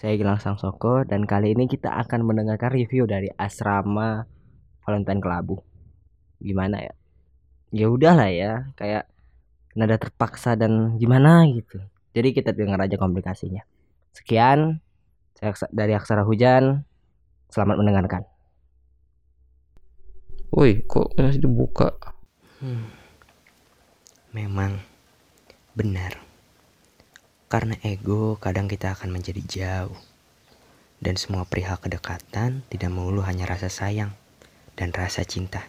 Saya Gilang Sangsoko dan kali ini kita akan mendengarkan review dari asrama Valentine Kelabu. Gimana ya? Ya udahlah ya, kayak nada terpaksa dan gimana gitu. Jadi kita dengar aja komplikasinya. Sekian saya dari Aksara Hujan. Selamat mendengarkan. Woi, kok masih dibuka? Hmm. Memang benar karena ego kadang kita akan menjadi jauh. Dan semua perihal kedekatan tidak melulu hanya rasa sayang dan rasa cinta.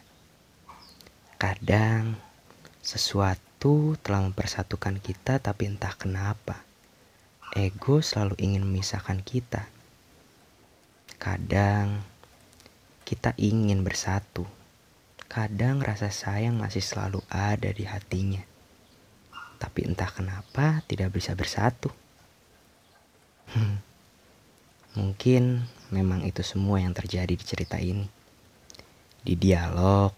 Kadang sesuatu telah mempersatukan kita tapi entah kenapa. Ego selalu ingin memisahkan kita. Kadang kita ingin bersatu. Kadang rasa sayang masih selalu ada di hatinya tapi entah kenapa tidak bisa bersatu. Mungkin memang itu semua yang terjadi di cerita ini. Di dialog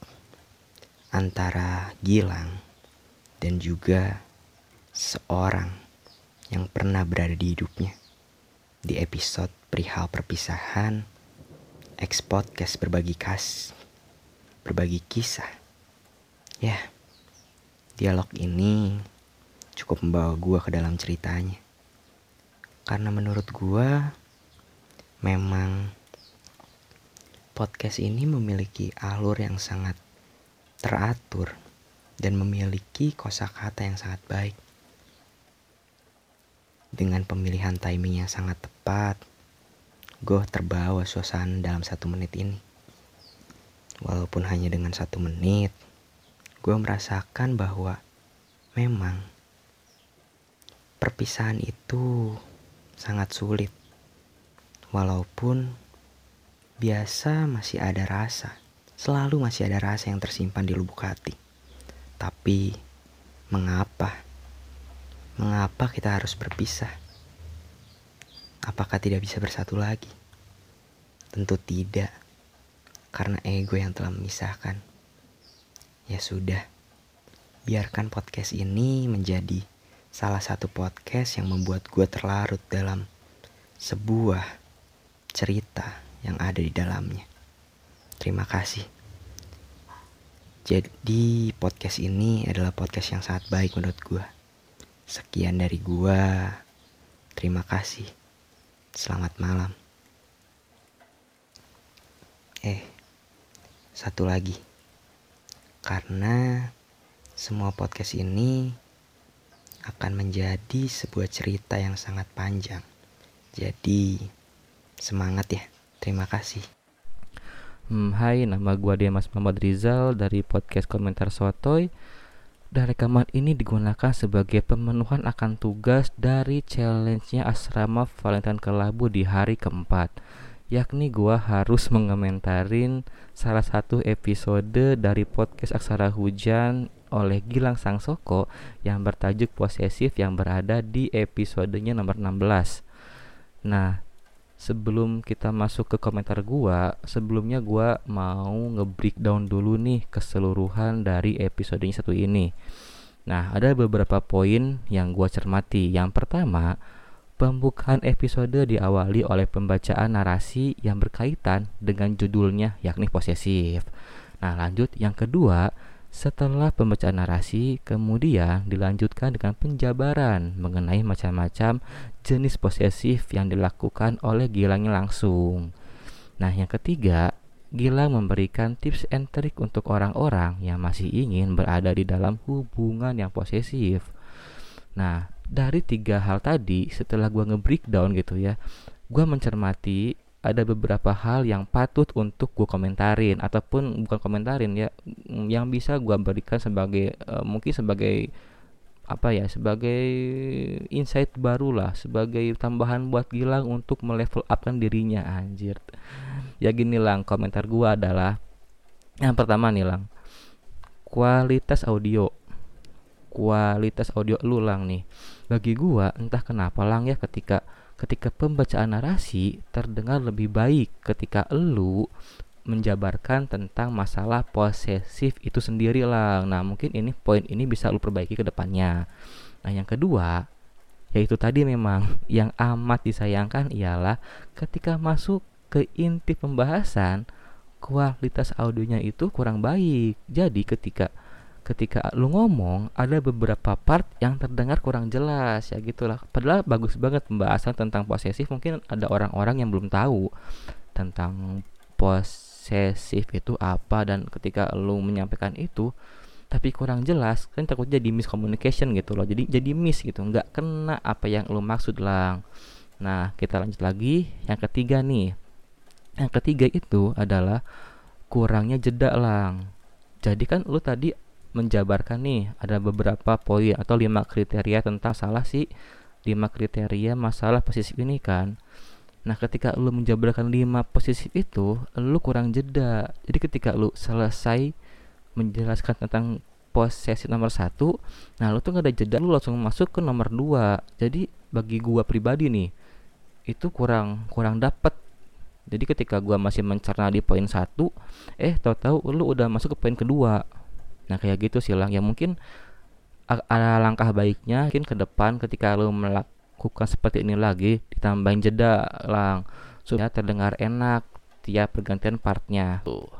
antara Gilang dan juga seorang yang pernah berada di hidupnya. Di episode perihal perpisahan, ex podcast berbagi kas, berbagi kisah. Ya, dialog ini cukup membawa gue ke dalam ceritanya. Karena menurut gue memang podcast ini memiliki alur yang sangat teratur dan memiliki kosakata yang sangat baik. Dengan pemilihan timing yang sangat tepat, gue terbawa suasana dalam satu menit ini. Walaupun hanya dengan satu menit, gue merasakan bahwa memang Perpisahan itu sangat sulit. Walaupun biasa masih ada rasa, selalu masih ada rasa yang tersimpan di lubuk hati. Tapi mengapa? Mengapa kita harus berpisah? Apakah tidak bisa bersatu lagi? Tentu tidak, karena ego yang telah memisahkan. Ya sudah, biarkan podcast ini menjadi salah satu podcast yang membuat gue terlarut dalam sebuah cerita yang ada di dalamnya. Terima kasih. Jadi podcast ini adalah podcast yang sangat baik menurut gue. Sekian dari gue. Terima kasih. Selamat malam. Eh, satu lagi. Karena semua podcast ini akan menjadi sebuah cerita yang sangat panjang. Jadi, semangat ya. Terima kasih. Hmm, hai, nama gua Dimas Muhammad Rizal dari podcast Komentar Sotoy. Dan rekaman ini digunakan sebagai pemenuhan akan tugas dari challenge-nya asrama Valentine Kelabu di hari keempat yakni gua harus mengementarin salah satu episode dari podcast Aksara Hujan oleh Gilang Sangsoko yang bertajuk posesif yang berada di episodenya nomor 16. Nah, sebelum kita masuk ke komentar gua, sebelumnya gua mau nge-breakdown dulu nih keseluruhan dari episodenya satu ini. Nah, ada beberapa poin yang gua cermati. Yang pertama, Pembukaan episode diawali oleh pembacaan narasi yang berkaitan dengan judulnya yakni posesif. Nah, lanjut yang kedua, setelah pembacaan narasi, kemudian dilanjutkan dengan penjabaran mengenai macam-macam jenis posesif yang dilakukan oleh Gilangnya langsung. Nah, yang ketiga, Gilang memberikan tips and trick untuk orang-orang yang masih ingin berada di dalam hubungan yang posesif. Nah, dari tiga hal tadi setelah gue nge-breakdown gitu ya gue mencermati ada beberapa hal yang patut untuk gue komentarin ataupun bukan komentarin ya yang bisa gue berikan sebagai uh, mungkin sebagai apa ya sebagai insight baru lah sebagai tambahan buat Gilang untuk melevel upkan dirinya anjir. Ya gini lang komentar gue adalah yang pertama nih lang kualitas audio kualitas audio lu lang nih bagi gua entah kenapa lang ya ketika ketika pembacaan narasi terdengar lebih baik ketika lu menjabarkan tentang masalah posesif itu sendiri lang nah mungkin ini poin ini bisa lu perbaiki ke depannya. Nah yang kedua yaitu tadi memang yang amat disayangkan ialah ketika masuk ke inti pembahasan kualitas audionya itu kurang baik. Jadi ketika ketika lu ngomong ada beberapa part yang terdengar kurang jelas ya gitulah. Padahal bagus banget pembahasan tentang posesif. Mungkin ada orang-orang yang belum tahu tentang posesif itu apa dan ketika lu menyampaikan itu tapi kurang jelas kan takut jadi miscommunication gitu loh. Jadi jadi miss gitu. Nggak kena apa yang lu maksud lang. Nah kita lanjut lagi. Yang ketiga nih. Yang ketiga itu adalah kurangnya jeda lang. Jadi kan lu tadi menjabarkan nih ada beberapa poin atau lima kriteria tentang salah sih lima kriteria masalah posisi ini kan. Nah ketika lu menjabarkan lima posisi itu lu kurang jeda. Jadi ketika lu selesai menjelaskan tentang posisi nomor satu nah lu tuh gak ada jeda lu langsung masuk ke nomor dua. Jadi bagi gua pribadi nih itu kurang kurang dapet. Jadi ketika gua masih mencerna di poin satu eh tahu-tahu lu udah masuk ke poin kedua nah kayak gitu sih lang ya mungkin ada langkah baiknya mungkin ke depan ketika lo melakukan seperti ini lagi ditambahin jeda lang supaya terdengar enak tiap pergantian partnya. Tuh.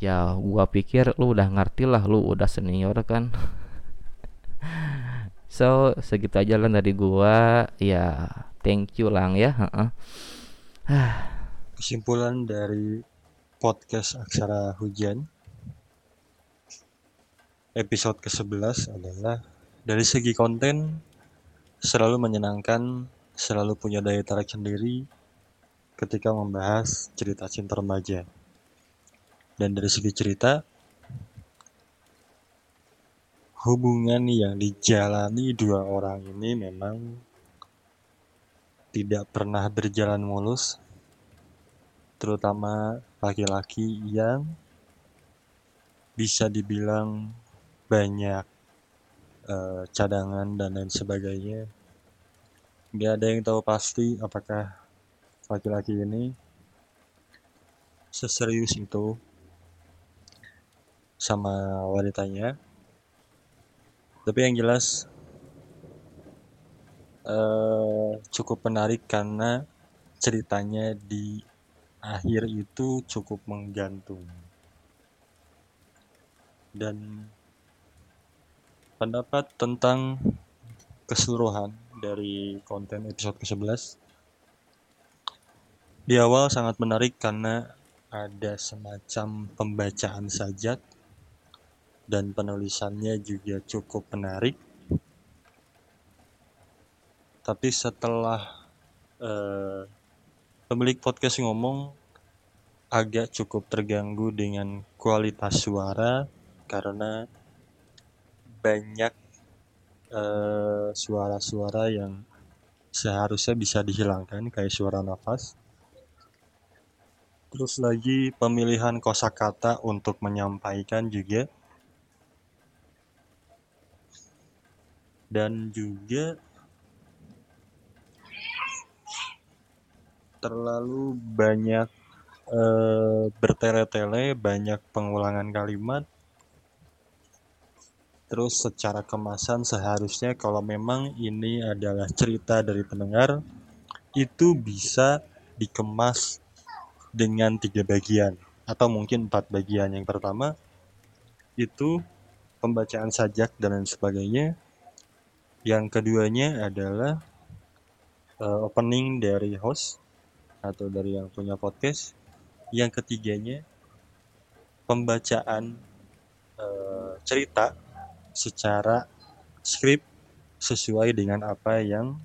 Ya gua pikir lu udah ngerti lah lu udah senior kan. So segitu aja lah dari gua. Ya thank you lang ya. Kesimpulan dari podcast aksara hujan episode ke-11 adalah dari segi konten selalu menyenangkan, selalu punya daya tarik sendiri ketika membahas cerita cinta remaja. Dan dari segi cerita, hubungan yang dijalani dua orang ini memang tidak pernah berjalan mulus, terutama laki-laki yang bisa dibilang banyak uh, cadangan dan lain sebagainya. Gak ada yang tahu pasti apakah laki-laki ini seserius itu sama wanitanya. Tapi yang jelas uh, cukup menarik karena ceritanya di akhir itu cukup menggantung. Dan pendapat tentang keseluruhan dari konten episode ke-11 di awal sangat menarik karena ada semacam pembacaan sajak dan penulisannya juga cukup menarik. Tapi setelah uh, pemilik podcast ngomong agak cukup terganggu dengan kualitas suara karena banyak eh, suara-suara yang seharusnya bisa dihilangkan kayak suara nafas. Terus lagi pemilihan kosakata untuk menyampaikan juga. Dan juga terlalu banyak uh, bertele-tele, banyak pengulangan kalimat Terus secara kemasan seharusnya kalau memang ini adalah cerita dari pendengar itu bisa dikemas dengan tiga bagian atau mungkin empat bagian. Yang pertama itu pembacaan sajak dan lain sebagainya. Yang keduanya adalah uh, opening dari host atau dari yang punya podcast. Yang ketiganya pembacaan uh, cerita secara skrip sesuai dengan apa yang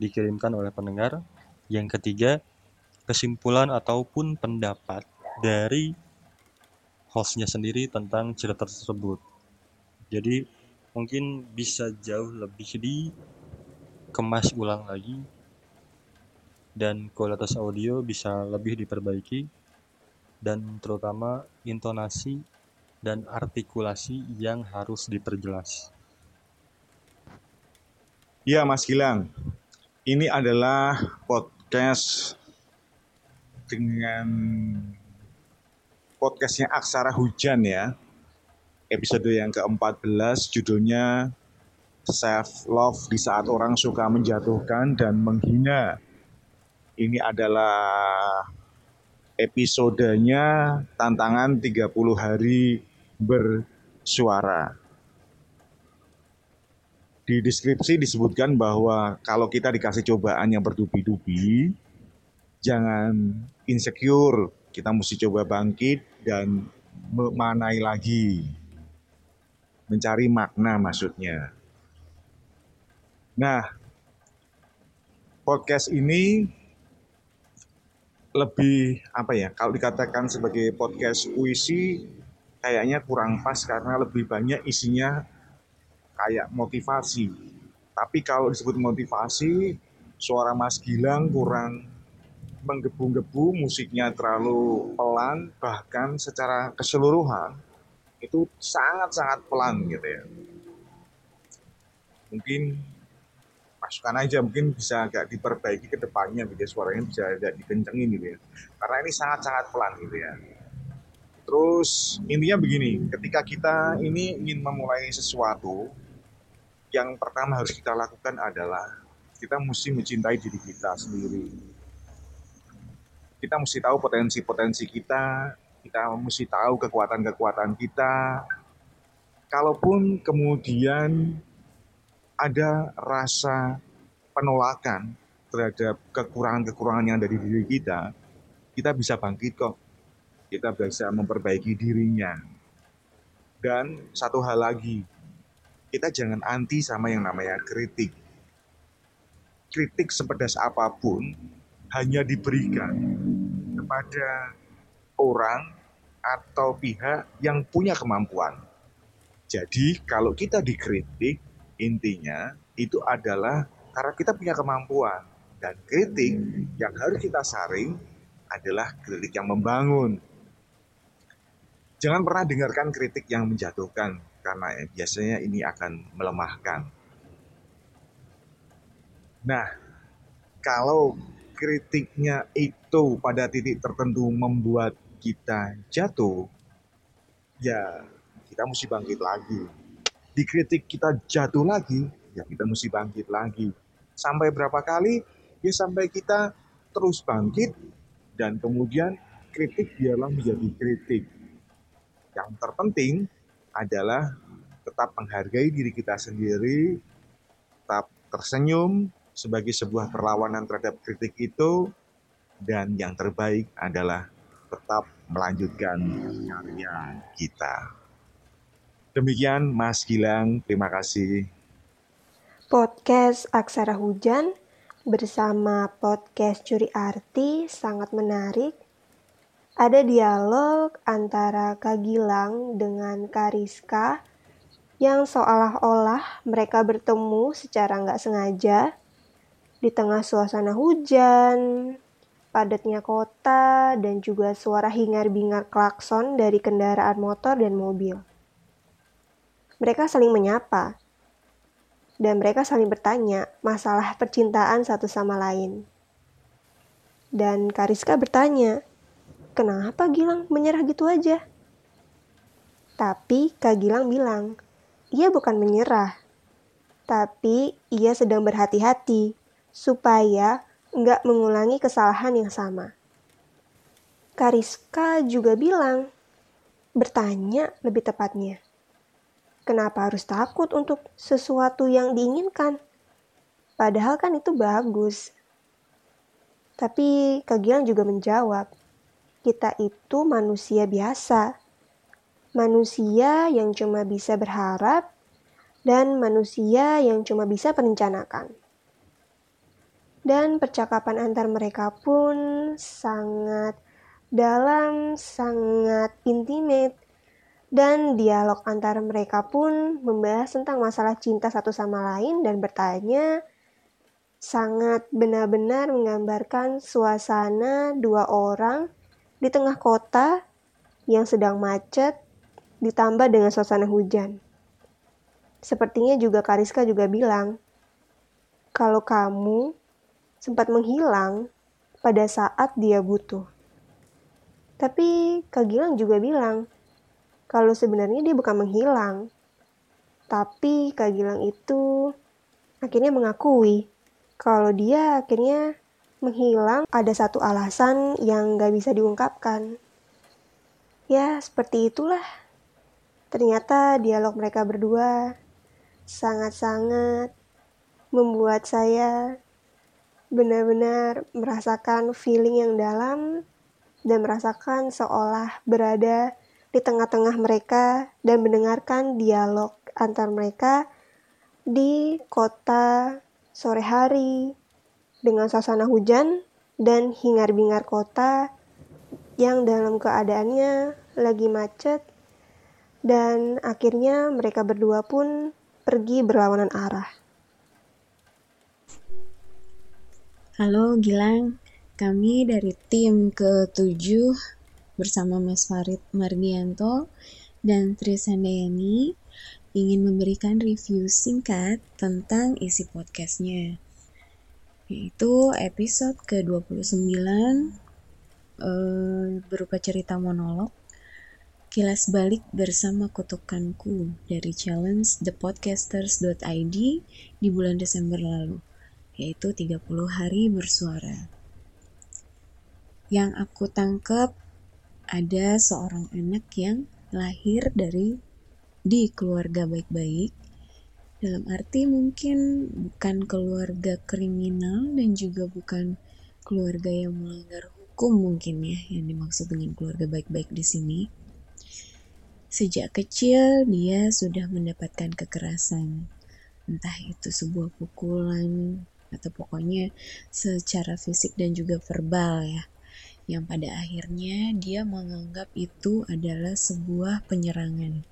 dikirimkan oleh pendengar. Yang ketiga, kesimpulan ataupun pendapat dari hostnya sendiri tentang cerita tersebut. Jadi mungkin bisa jauh lebih dikemas ulang lagi dan kualitas audio bisa lebih diperbaiki dan terutama intonasi dan artikulasi yang harus diperjelas. Ya, Mas Gilang. Ini adalah podcast dengan podcastnya Aksara Hujan ya. Episode yang ke-14 judulnya self love di saat orang suka menjatuhkan dan menghina. Ini adalah episodenya tantangan 30 hari bersuara. Di deskripsi disebutkan bahwa kalau kita dikasih cobaan yang bertubi-tubi, jangan insecure, kita mesti coba bangkit dan memanai lagi. Mencari makna maksudnya. Nah, podcast ini lebih apa ya? Kalau dikatakan sebagai podcast puisi, kayaknya kurang pas karena lebih banyak isinya kayak motivasi. Tapi kalau disebut motivasi, suara Mas Gilang kurang menggebu-gebu, musiknya terlalu pelan, bahkan secara keseluruhan itu sangat-sangat pelan gitu ya. Mungkin masukan aja mungkin bisa agak diperbaiki ke depannya gitu ya, suaranya bisa agak dikencengin gitu ya. Karena ini sangat-sangat pelan gitu ya. Terus intinya begini, ketika kita ini ingin memulai sesuatu, yang pertama harus kita lakukan adalah kita mesti mencintai diri kita sendiri kita mesti tahu potensi-potensi kita, kita mesti tahu kekuatan-kekuatan kita. Kalaupun kemudian ada rasa penolakan terhadap kekurangan-kekurangan yang ada di diri kita, kita bisa bangkit kok. Kita bisa memperbaiki dirinya. Dan satu hal lagi, kita jangan anti sama yang namanya kritik. Kritik sepedas apa pun hanya diberikan kepada orang atau pihak yang punya kemampuan. Jadi, kalau kita dikritik, intinya itu adalah karena kita punya kemampuan, dan kritik yang harus kita saring adalah kritik yang membangun. Jangan pernah dengarkan kritik yang menjatuhkan, karena biasanya ini akan melemahkan. Nah, kalau kritiknya itu pada titik tertentu membuat kita jatuh, ya kita mesti bangkit lagi. Dikritik kita jatuh lagi, ya kita mesti bangkit lagi. Sampai berapa kali? Ya sampai kita terus bangkit dan kemudian kritik biarlah menjadi kritik. Yang terpenting adalah tetap menghargai diri kita sendiri, tetap tersenyum, sebagai sebuah perlawanan terhadap kritik itu dan yang terbaik adalah tetap melanjutkan karya kita. Demikian Mas Gilang, terima kasih. Podcast Aksara Hujan bersama podcast Curi Arti sangat menarik. Ada dialog antara Kak Gilang dengan Kariska yang seolah-olah mereka bertemu secara nggak sengaja di tengah suasana hujan, padatnya kota, dan juga suara hingar-bingar klakson dari kendaraan motor dan mobil. Mereka saling menyapa, dan mereka saling bertanya masalah percintaan satu sama lain. Dan Kariska bertanya, kenapa Gilang menyerah gitu aja? Tapi Kak Gilang bilang, ia bukan menyerah, tapi ia sedang berhati-hati supaya nggak mengulangi kesalahan yang sama. Kariska juga bilang, bertanya lebih tepatnya, kenapa harus takut untuk sesuatu yang diinginkan? Padahal kan itu bagus. Tapi Kak Gilang juga menjawab, kita itu manusia biasa. Manusia yang cuma bisa berharap dan manusia yang cuma bisa merencanakan. Dan percakapan antar mereka pun sangat dalam, sangat intimate. Dan dialog antar mereka pun membahas tentang masalah cinta satu sama lain dan bertanya sangat benar-benar menggambarkan suasana dua orang di tengah kota yang sedang macet ditambah dengan suasana hujan. Sepertinya juga Kariska juga bilang, kalau kamu sempat menghilang pada saat dia butuh. Tapi Kak Gilang juga bilang kalau sebenarnya dia bukan menghilang. Tapi Kak Gilang itu akhirnya mengakui kalau dia akhirnya menghilang ada satu alasan yang gak bisa diungkapkan. Ya, seperti itulah. Ternyata dialog mereka berdua sangat-sangat membuat saya benar-benar merasakan feeling yang dalam dan merasakan seolah berada di tengah-tengah mereka dan mendengarkan dialog antar mereka di kota sore hari dengan suasana hujan dan hingar-bingar kota yang dalam keadaannya lagi macet dan akhirnya mereka berdua pun pergi berlawanan arah. Halo Gilang, kami dari tim ke-7 bersama Mas Farid Mardianto dan Trisandayani ingin memberikan review singkat tentang isi podcastnya yaitu episode ke-29 eh, berupa cerita monolog Kilas balik bersama kutukanku dari challenge thepodcasters.id di bulan Desember lalu, yaitu 30 hari bersuara. Yang aku tangkap ada seorang anak yang lahir dari di keluarga baik-baik, dalam arti mungkin bukan keluarga kriminal dan juga bukan keluarga yang melanggar hukum mungkin ya yang dimaksud dengan keluarga baik-baik di sini Sejak kecil dia sudah mendapatkan kekerasan, entah itu sebuah pukulan atau pokoknya secara fisik dan juga verbal ya. Yang pada akhirnya dia menganggap itu adalah sebuah penyerangan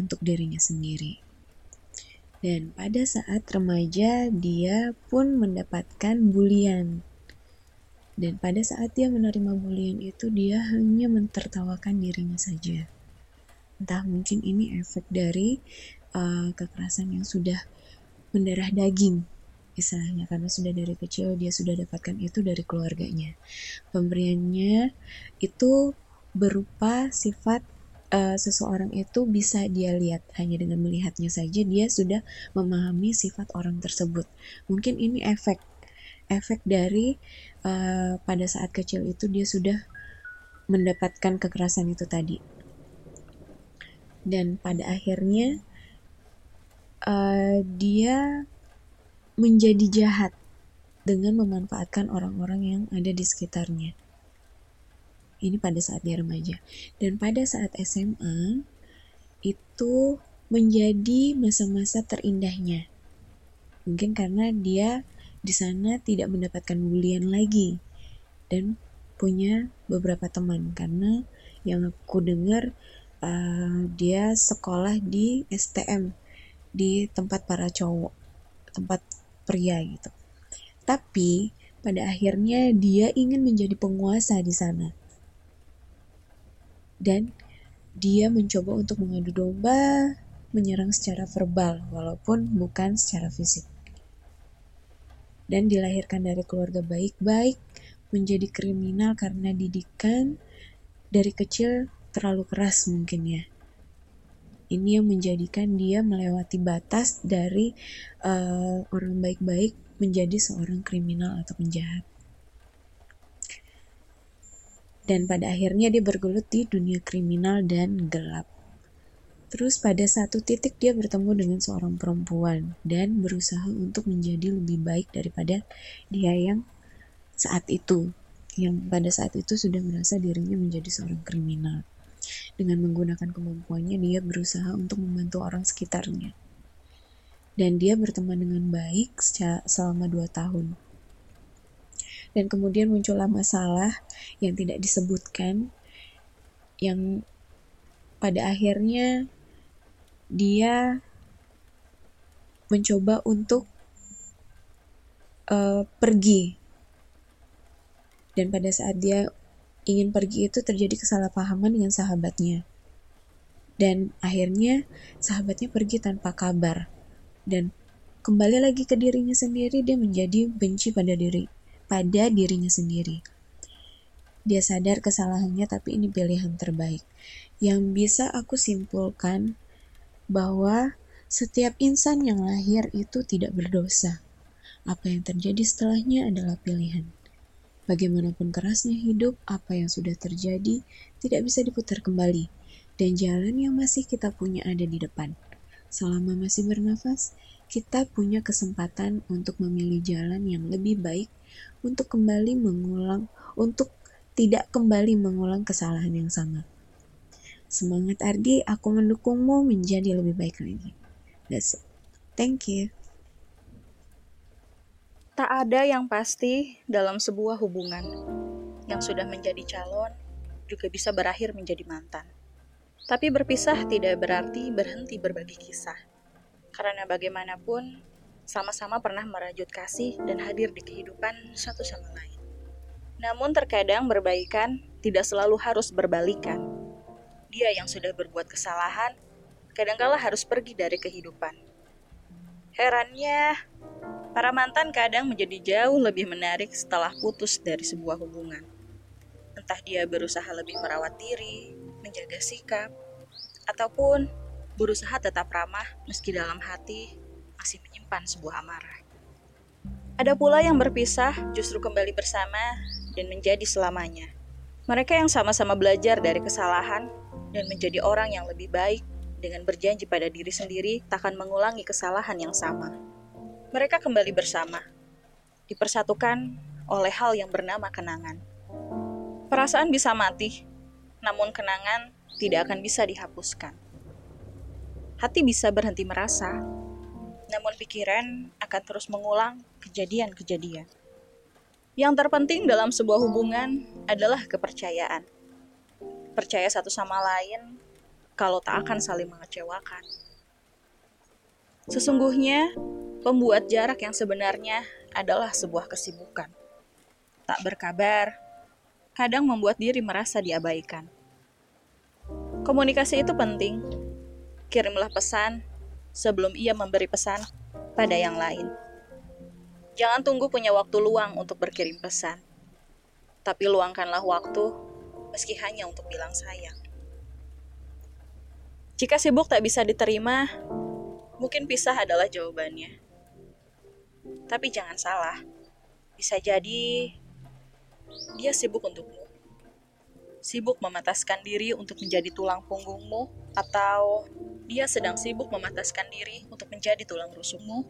untuk dirinya sendiri. Dan pada saat remaja dia pun mendapatkan bulian. Dan pada saat dia menerima bulian itu dia hanya mentertawakan dirinya saja. Entah mungkin ini efek dari uh, kekerasan yang sudah mendarah daging istilahnya. Karena sudah dari kecil dia sudah dapatkan itu dari keluarganya. Pemberiannya itu berupa sifat uh, seseorang itu bisa dia lihat hanya dengan melihatnya saja dia sudah memahami sifat orang tersebut mungkin ini efek efek dari uh, pada saat kecil itu dia sudah mendapatkan kekerasan itu tadi dan pada akhirnya uh, dia menjadi jahat dengan memanfaatkan orang-orang yang ada di sekitarnya. Ini pada saat dia remaja. Dan pada saat SMA itu menjadi masa-masa terindahnya. Mungkin karena dia di sana tidak mendapatkan bulian lagi dan punya beberapa teman karena yang aku dengar uh, dia sekolah di STM di tempat para cowok tempat pria gitu tapi pada akhirnya dia ingin menjadi penguasa di sana dan dia mencoba untuk mengadu domba menyerang secara verbal walaupun bukan secara fisik dan dilahirkan dari keluarga baik-baik menjadi kriminal karena didikan dari kecil terlalu keras mungkin ya. Ini yang menjadikan dia melewati batas dari uh, orang baik-baik menjadi seorang kriminal atau penjahat. Dan pada akhirnya dia bergelut di dunia kriminal dan gelap. Terus pada satu titik dia bertemu dengan seorang perempuan dan berusaha untuk menjadi lebih baik daripada dia yang saat itu yang pada saat itu sudah merasa dirinya menjadi seorang kriminal. Dengan menggunakan kemampuannya, dia berusaha untuk membantu orang sekitarnya. Dan dia berteman dengan baik selama dua tahun. Dan kemudian muncullah masalah yang tidak disebutkan, yang pada akhirnya dia mencoba untuk uh, pergi dan pada saat dia ingin pergi itu terjadi kesalahpahaman dengan sahabatnya. Dan akhirnya sahabatnya pergi tanpa kabar. Dan kembali lagi ke dirinya sendiri, dia menjadi benci pada diri pada dirinya sendiri. Dia sadar kesalahannya tapi ini pilihan terbaik. Yang bisa aku simpulkan bahwa Setiap insan yang lahir itu tidak berdosa. Apa yang terjadi setelahnya adalah pilihan. Bagaimanapun kerasnya hidup, apa yang sudah terjadi tidak bisa diputar kembali, dan jalan yang masih kita punya ada di depan. Selama masih bernafas, kita punya kesempatan untuk memilih jalan yang lebih baik untuk kembali mengulang, untuk tidak kembali mengulang kesalahan yang sama. Semangat Ardi, aku mendukungmu menjadi lebih baik lagi. That's it. Thank you. Tak ada yang pasti dalam sebuah hubungan. Yang sudah menjadi calon juga bisa berakhir menjadi mantan. Tapi berpisah tidak berarti berhenti berbagi kisah. Karena bagaimanapun, sama-sama pernah merajut kasih dan hadir di kehidupan satu sama lain. Namun terkadang berbaikan tidak selalu harus berbalikan. Dia yang sudah berbuat kesalahan, kadangkala harus pergi dari kehidupan. Herannya, Para mantan kadang menjadi jauh lebih menarik setelah putus dari sebuah hubungan. Entah dia berusaha lebih merawat diri, menjaga sikap, ataupun berusaha tetap ramah meski dalam hati masih menyimpan sebuah amarah. Ada pula yang berpisah justru kembali bersama dan menjadi selamanya. Mereka yang sama-sama belajar dari kesalahan dan menjadi orang yang lebih baik dengan berjanji pada diri sendiri tak akan mengulangi kesalahan yang sama mereka kembali bersama, dipersatukan oleh hal yang bernama kenangan. Perasaan bisa mati, namun kenangan tidak akan bisa dihapuskan. Hati bisa berhenti merasa, namun pikiran akan terus mengulang kejadian-kejadian. Yang terpenting dalam sebuah hubungan adalah kepercayaan. Percaya satu sama lain kalau tak akan saling mengecewakan. Sesungguhnya, Pembuat jarak yang sebenarnya adalah sebuah kesibukan. Tak berkabar, kadang membuat diri merasa diabaikan. Komunikasi itu penting. Kirimlah pesan sebelum ia memberi pesan pada yang lain. Jangan tunggu punya waktu luang untuk berkirim pesan. Tapi luangkanlah waktu meski hanya untuk bilang sayang. Jika sibuk tak bisa diterima, mungkin pisah adalah jawabannya. Tapi jangan salah, bisa jadi dia sibuk untukmu. Sibuk memataskan diri untuk menjadi tulang punggungmu, atau dia sedang sibuk memataskan diri untuk menjadi tulang rusukmu.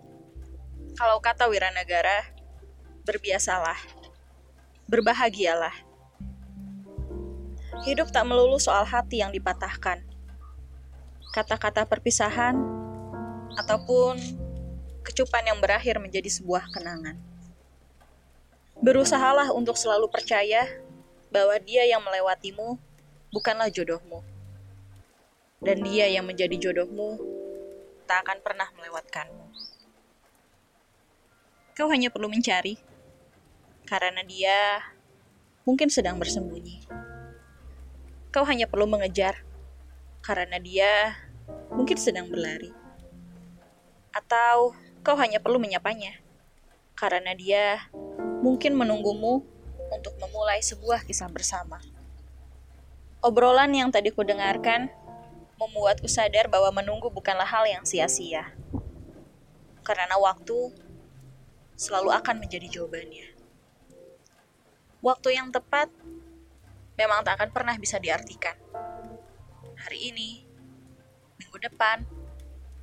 Kalau kata Wiranagara, berbiasalah, berbahagialah. Hidup tak melulu soal hati yang dipatahkan. Kata-kata perpisahan ataupun kecupan yang berakhir menjadi sebuah kenangan. Berusahalah untuk selalu percaya bahwa dia yang melewatimu bukanlah jodohmu. Dan dia yang menjadi jodohmu tak akan pernah melewatkanmu. Kau hanya perlu mencari, karena dia mungkin sedang bersembunyi. Kau hanya perlu mengejar, karena dia mungkin sedang berlari. Atau kau hanya perlu menyapanya. Karena dia mungkin menunggumu untuk memulai sebuah kisah bersama. Obrolan yang tadi ku dengarkan membuatku sadar bahwa menunggu bukanlah hal yang sia-sia. Karena waktu selalu akan menjadi jawabannya. Waktu yang tepat memang tak akan pernah bisa diartikan. Hari ini, minggu depan,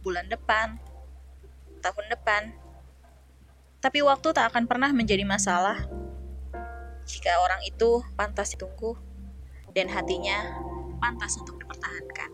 bulan depan, tahun depan. Tapi waktu tak akan pernah menjadi masalah jika orang itu pantas ditunggu dan hatinya pantas untuk dipertahankan.